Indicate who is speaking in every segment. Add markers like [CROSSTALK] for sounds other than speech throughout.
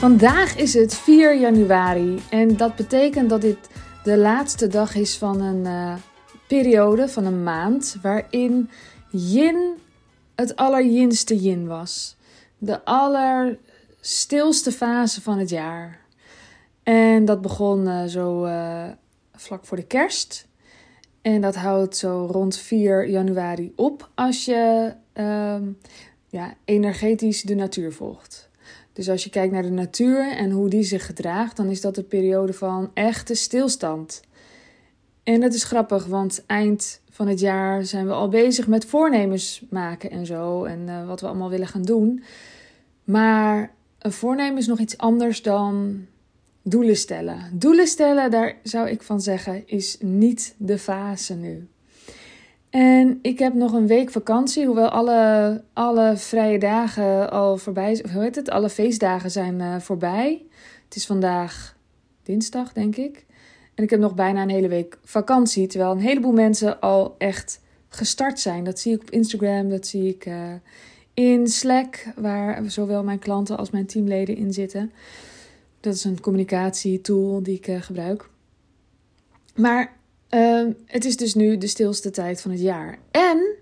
Speaker 1: Vandaag is het 4 januari en dat betekent dat dit de laatste dag is van een uh, periode, van een maand, waarin yin het allerjinste yin was. De allerstilste fase van het jaar. En dat begon uh, zo uh, vlak voor de kerst. En dat houdt zo rond 4 januari op als je ja, energetisch de natuur volgt. Dus als je kijkt naar de natuur en hoe die zich gedraagt, dan is dat een periode van echte stilstand. En dat is grappig, want eind van het jaar zijn we al bezig met voornemens maken en zo. En uh, wat we allemaal willen gaan doen. Maar een voornemen is nog iets anders dan doelen stellen. Doelen stellen, daar zou ik van zeggen, is niet de fase nu. En ik heb nog een week vakantie, hoewel alle, alle vrije dagen al voorbij Hoe heet het? Alle feestdagen zijn uh, voorbij. Het is vandaag dinsdag, denk ik. En ik heb nog bijna een hele week vakantie. Terwijl een heleboel mensen al echt gestart zijn. Dat zie ik op Instagram, dat zie ik uh, in Slack, waar zowel mijn klanten als mijn teamleden in zitten. Dat is een communicatietool die ik uh, gebruik. Maar uh, het is dus nu de stilste tijd van het jaar. En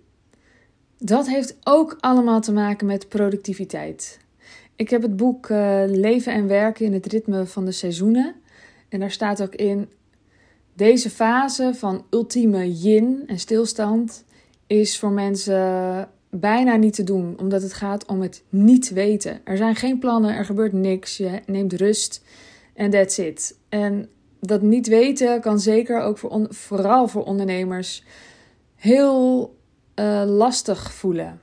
Speaker 1: dat heeft ook allemaal te maken met productiviteit. Ik heb het boek uh, Leven en Werken in het ritme van de seizoenen. En daar staat ook in: deze fase van ultieme yin en stilstand is voor mensen bijna niet te doen, omdat het gaat om het niet weten. Er zijn geen plannen, er gebeurt niks, je neemt rust en that's it. En dat niet weten kan zeker ook voor vooral voor ondernemers heel uh, lastig voelen.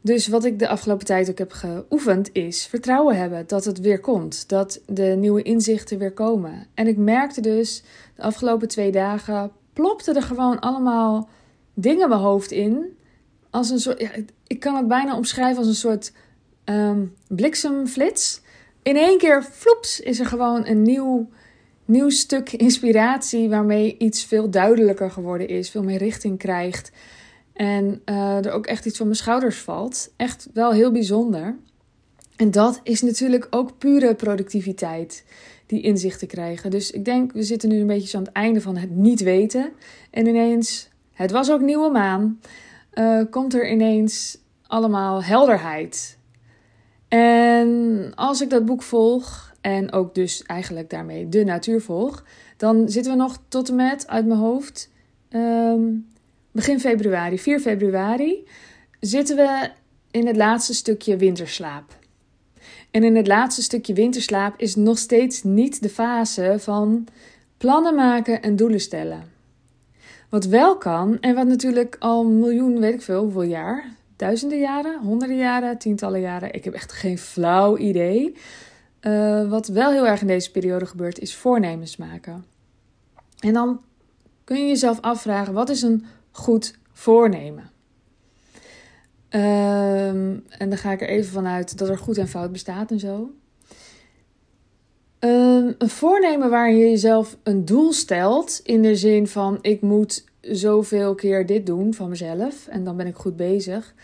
Speaker 1: Dus wat ik de afgelopen tijd ook heb geoefend is vertrouwen hebben dat het weer komt, dat de nieuwe inzichten weer komen. En ik merkte dus de afgelopen twee dagen plopte er gewoon allemaal dingen mijn hoofd in. Als een soort, ja, ik kan het bijna omschrijven als een soort um, bliksemflits. In één keer, floeps, is er gewoon een nieuw nieuw stuk inspiratie waarmee iets veel duidelijker geworden is, veel meer richting krijgt. En uh, er ook echt iets van mijn schouders valt. Echt wel heel bijzonder. En dat is natuurlijk ook pure productiviteit, die inzichten krijgen. Dus ik denk, we zitten nu een beetje aan het einde van het niet weten. En ineens, het was ook nieuwe maan, uh, komt er ineens allemaal helderheid. En als ik dat boek volg, en ook dus eigenlijk daarmee de natuur volg, dan zitten we nog tot en met uit mijn hoofd um, begin februari, 4 februari, zitten we in het laatste stukje winterslaap. En in het laatste stukje winterslaap is nog steeds niet de fase van plannen maken en doelen stellen. Wat wel kan, en wat natuurlijk al miljoen, weet ik veel, hoeveel jaar, duizenden jaren, honderden jaren, tientallen jaren, ik heb echt geen flauw idee. Uh, wat wel heel erg in deze periode gebeurt, is voornemens maken. En dan kun je jezelf afvragen: wat is een goed voornemen? Um, en dan ga ik er even vanuit dat er goed en fout bestaat en zo. Um, een voornemen waar je jezelf een doel stelt, in de zin van: ik moet zoveel keer dit doen van mezelf en dan ben ik goed bezig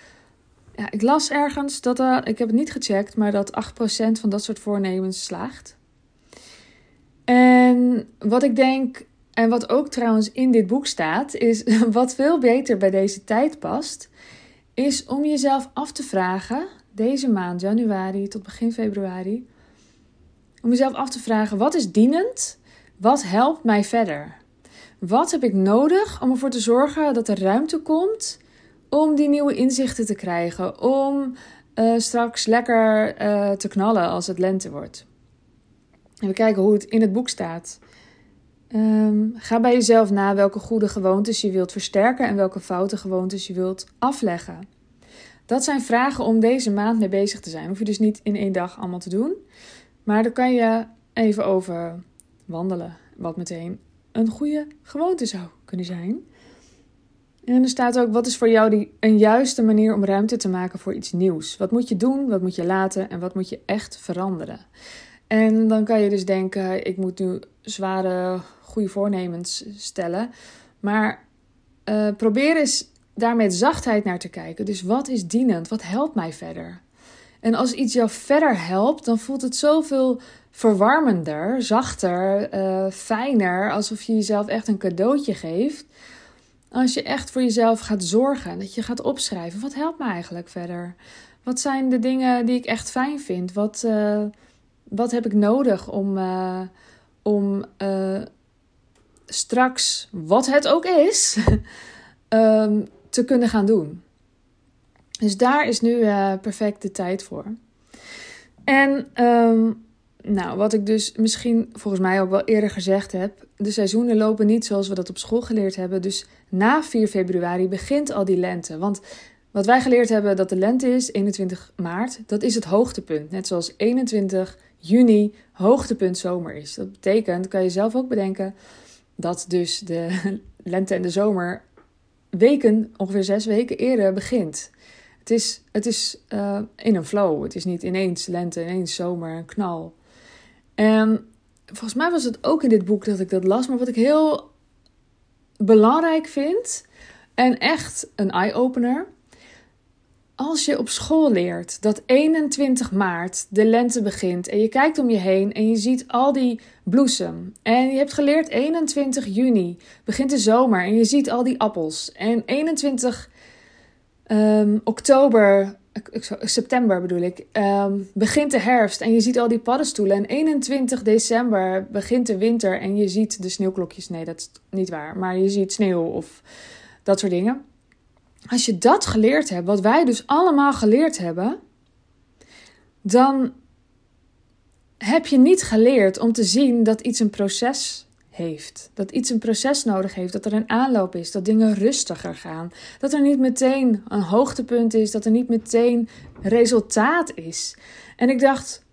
Speaker 1: ja, ik las ergens dat, uh, ik heb het niet gecheckt, maar dat 8% van dat soort voornemens slaagt. En wat ik denk, en wat ook trouwens in dit boek staat, is [LAUGHS] wat veel beter bij deze tijd past, is om jezelf af te vragen, deze maand, januari tot begin februari, om jezelf af te vragen: wat is dienend? Wat helpt mij verder? Wat heb ik nodig om ervoor te zorgen dat er ruimte komt om die nieuwe inzichten te krijgen. Om uh, straks lekker uh, te knallen als het lente wordt. En we kijken hoe het in het boek staat. Um, ga bij jezelf na welke goede gewoontes je wilt versterken en welke foute gewoontes je wilt afleggen. Dat zijn vragen om deze maand mee bezig te zijn. Hoef je dus niet in één dag allemaal te doen. Maar daar kan je even over wandelen. Wat meteen een goede gewoonte zou kunnen zijn. En er staat ook, wat is voor jou die, een juiste manier om ruimte te maken voor iets nieuws? Wat moet je doen, wat moet je laten en wat moet je echt veranderen? En dan kan je dus denken, ik moet nu zware, goede voornemens stellen. Maar uh, probeer eens daar met zachtheid naar te kijken. Dus wat is dienend? Wat helpt mij verder? En als iets jou verder helpt, dan voelt het zoveel verwarmender, zachter, uh, fijner, alsof je jezelf echt een cadeautje geeft. Als je echt voor jezelf gaat zorgen, dat je gaat opschrijven, wat helpt me eigenlijk verder? Wat zijn de dingen die ik echt fijn vind? Wat, uh, wat heb ik nodig om, uh, om straks, wat het ook is, um, [LAUGHS] te kunnen gaan doen? Dus daar is nu perfect de tijd voor. En um, nou, wat ik dus misschien volgens mij ook wel eerder gezegd heb. De seizoenen lopen niet zoals we dat op school geleerd hebben. Dus na 4 februari begint al die lente. Want wat wij geleerd hebben dat de lente is, 21 maart, dat is het hoogtepunt. Net zoals 21 juni hoogtepunt zomer is. Dat betekent, kan je zelf ook bedenken, dat dus de [LAUGHS] lente en de zomer weken, ongeveer zes weken eerder begint. Het is, het is uh, in een flow. Het is niet ineens lente, ineens zomer, een knal. En volgens mij was het ook in dit boek dat ik dat las. Maar wat ik heel belangrijk vind en echt een eye-opener. Als je op school leert dat 21 maart de lente begint en je kijkt om je heen en je ziet al die bloesem. En je hebt geleerd 21 juni begint de zomer en je ziet al die appels. En 21 um, ehm, oktober september bedoel ik, ehm, begint de herfst en je ziet al die paddenstoelen. En 21 december begint de winter en je ziet de sneeuwklokjes. Nee, dat is niet waar. Maar je ziet sneeuw of dat soort dingen. Als je dat geleerd hebt, wat wij dus allemaal geleerd hebben, dan heb je niet geleerd om te zien dat iets een proces heeft. Dat iets een proces nodig heeft, dat er een aanloop is, dat dingen rustiger gaan. Dat er niet meteen een hoogtepunt is, dat er niet meteen resultaat is. En ik dacht,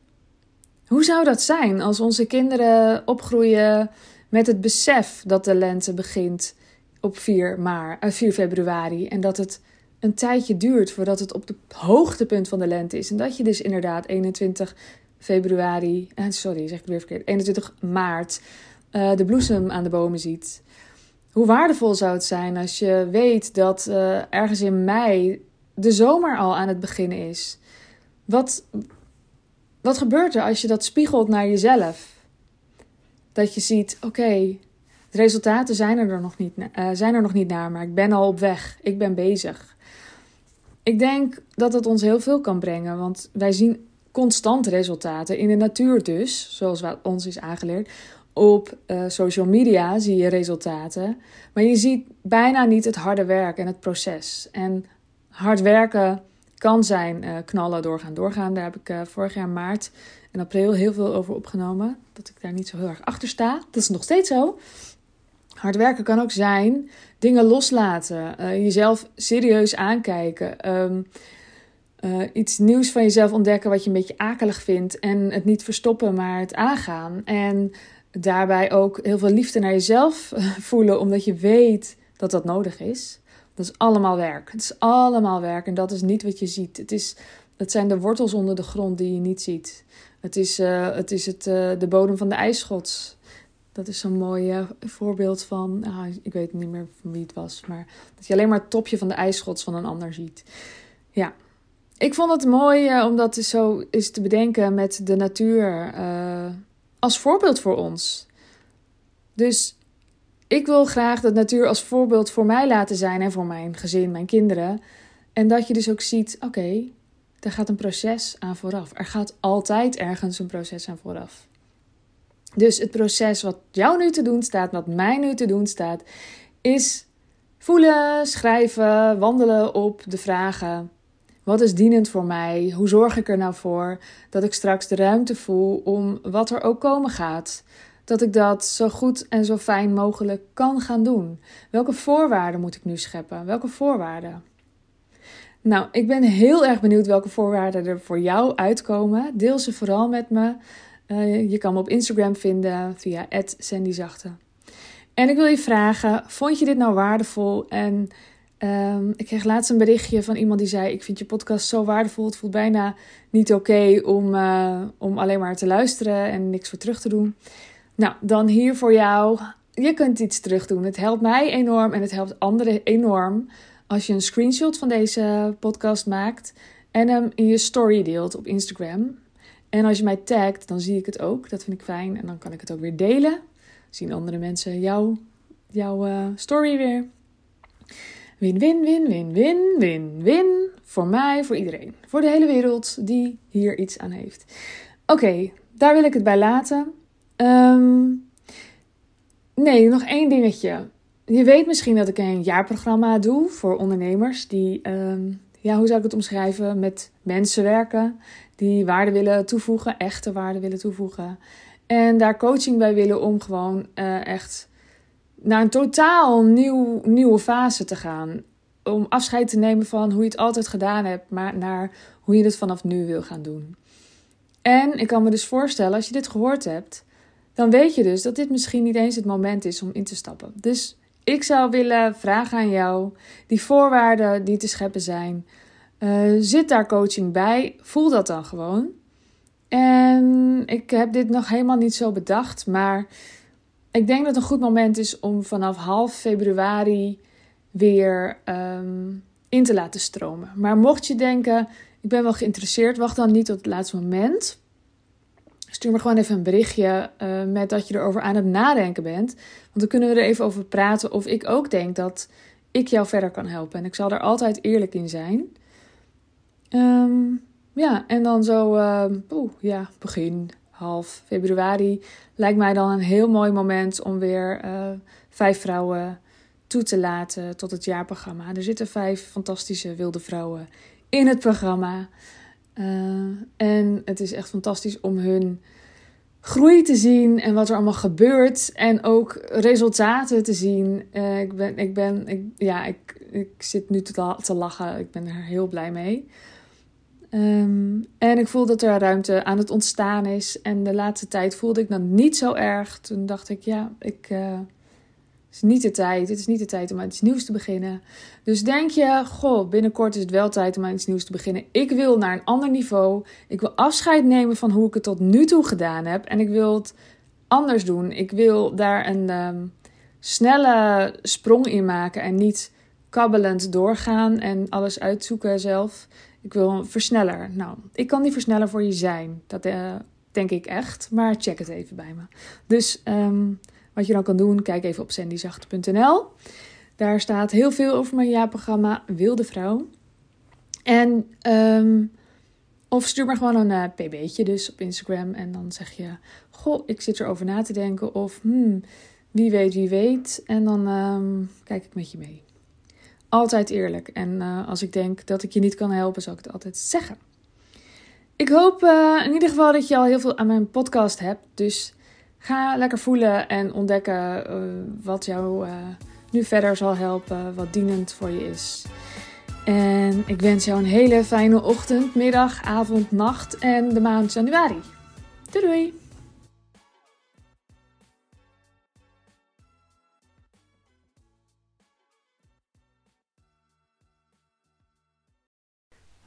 Speaker 1: hoe zou dat zijn als onze kinderen opgroeien met het besef dat de lente begint op 4, maart, 4 februari en dat het een tijdje duurt voordat het op het hoogtepunt van de lente is. En dat je dus inderdaad 21 februari, eh, sorry, zeg ik weer verkeerd, 21 maart uh, de bloesem aan de bomen ziet. Hoe waardevol zou het zijn als je weet dat uh, ergens in mei de zomer al aan het beginnen is? Wat, wat gebeurt er als je dat spiegelt naar jezelf? Dat je ziet, oké, de resultaten zijn er, nog niet, uh, zijn er nog niet naar, maar ik ben al op weg. Ik ben bezig. Ik denk dat het ons heel veel kan brengen, want wij zien constant resultaten in de natuur dus, zoals ons is aangeleerd op uh, social media zie je resultaten, maar je ziet bijna niet het harde werk en het proces. En hard werken kan zijn uh, knallen, doorgaan, doorgaan. Daar heb ik uh, vorig jaar maart en april heel veel over opgenomen. Dat ik daar niet zo heel erg achter sta. Dat is nog steeds zo. Hard werken kan ook zijn dingen loslaten, jezelf serieus aankijken. Um, iets nieuws van jezelf ontdekken wat je een beetje akelig vindt. En het niet verstoppen, maar het aangaan. En daarbij ook heel veel liefde naar jezelf eh, voelen, omdat je weet dat dat nodig is. Dat is allemaal werk. Het is allemaal werk en dat is niet wat je ziet. Het, is, het zijn de wortels onder de grond die je niet ziet. Het is, uh, het, is het, uh, de bodem van de ijsschots. Dat is zo'n mooi voorbeeld van. Ah, ik weet niet meer van wie het was. Maar dat je alleen maar het topje van de ijsschots van een ander ziet. Ja. Ik vond het mooi om dat zo eens te bedenken met de natuur als voorbeeld voor ons. Dus ik wil graag de natuur als voorbeeld voor mij laten zijn en voor mijn gezin, mijn kinderen. En dat je dus ook ziet, oké, okay, er gaat een proces aan vooraf. Er gaat altijd ergens een proces aan vooraf. Dus het proces wat jou nu te doen staat, wat mij nu te doen staat, is voelen, schrijven, wandelen op de vragen wat is dienend voor mij? Hoe zorg ik er nou voor dat ik straks de ruimte voel om wat er ook komen gaat? Dat ik dat zo goed en zo fijn mogelijk kan gaan doen. Welke voorwaarden moet ik nu scheppen? Welke voorwaarden? Nou, ik ben heel erg benieuwd welke voorwaarden er voor jou uitkomen. Deel ze vooral met me. Uh, je kan me op Instagram vinden via @sandyzachte. En ik wil je vragen: vond je dit nou waardevol en Ehm, ik kreeg laatst een berichtje van iemand die zei: Ik vind je podcast zo waardevol. Het voelt bijna niet oké om, uh, om alleen maar te luisteren en niks voor terug te doen. Nou, dan hier voor jou. Je kunt iets terug doen. Het helpt mij enorm en het helpt anderen enorm als je een screenshot van deze podcast maakt en hem in je story deelt op Instagram. En als je mij tagt, dan zie ik het ook. Dat vind ik fijn. En dan kan ik het ook weer delen. Zien andere mensen jouw, jouw uh, story weer. Win, win, win, win, win, win, win. Voor mij, voor iedereen. Voor de hele wereld die hier iets aan heeft. Oké, daar wil ik het bij laten. Um, nee, nog één dingetje. Je weet misschien dat ik een jaarprogramma doe voor ondernemers die, um, ja, hoe zou ik het omschrijven? Met mensen werken die waarde willen toevoegen, echte waarde willen toevoegen. En daar coaching bij willen om gewoon uh, echt naar een totaal nieuw, nieuwe fase te gaan. Om afscheid te nemen van hoe je het altijd gedaan hebt, maar naar hoe je het vanaf nu wil gaan doen. En ik kan me dus voorstellen, als je dit gehoord hebt, dan weet je dus dat dit misschien niet eens het moment is om in te stappen. Dus ik zou willen vragen aan jou, die voorwaarden die te scheppen zijn, uh, zit daar coaching bij? Voel dat dan gewoon. En ik heb dit nog helemaal niet zo bedacht, maar ik denk dat een goed moment is om vanaf half februari weer um, in te laten stromen. Maar mocht je denken, ik ben wel geïnteresseerd, wacht dan niet tot het laatste moment. Stuur me gewoon even een berichtje uh, met dat je erover aan het nadenken bent. Want dan kunnen we er even over praten of ik ook denk dat ik jou verder kan helpen. En ik zal er altijd eerlijk in zijn. Um, ja, en dan zo, uh, ja, begin half februari lijkt mij dan een heel mooi moment om weer uh, vijf vrouwen toe te laten tot het jaarprogramma. Er zitten vijf fantastische wilde vrouwen in het programma. Uh, en het is echt fantastisch om hun groei te zien en wat er allemaal gebeurt. En ook resultaten te zien. Uh, ik ben, ik ben, ik, ja, ik, ik zit nu te, te lachen. Ik ben er heel blij mee. Um, en ik voel dat er ruimte aan het ontstaan is. En de laatste tijd voelde ik dat niet zo erg. Toen dacht ik, ja, ik, uh, het is niet de tijd. Het is niet de tijd om aan iets nieuws te beginnen. Dus denk je, goh, binnenkort is het wel tijd om aan iets nieuws te beginnen. Ik wil naar een ander niveau. Ik wil afscheid nemen van hoe ik het tot nu toe gedaan heb. En ik wil het anders doen. Ik wil daar een um, snelle sprong in maken en niet kabbelend doorgaan en alles uitzoeken zelf. Ik wil een versneller. Nou, ik kan die versneller voor je zijn. Dat uh, denk ik echt. Maar check het even bij me. Dus um, wat je dan kan doen, kijk even op sandyzachte.nl. Daar staat heel veel over mijn jaarprogramma Wilde Vrouw. En um, of stuur maar gewoon een uh, pb'tje dus op Instagram. En dan zeg je, goh, ik zit erover na te denken. Of hmm, wie weet, wie weet. En dan um, kijk ik met je mee altijd eerlijk. En uh, als ik denk dat ik je niet kan helpen, zal ik het altijd zeggen. Ik hoop uh, in ieder geval dat je al heel veel aan mijn podcast hebt. Dus ga lekker voelen en ontdekken uh, wat jou nu verder zal helpen, wat dienend voor je is. En ik wens jou een hele fijne ochtend, middag, avond, nacht en de maand januari. Doei doei!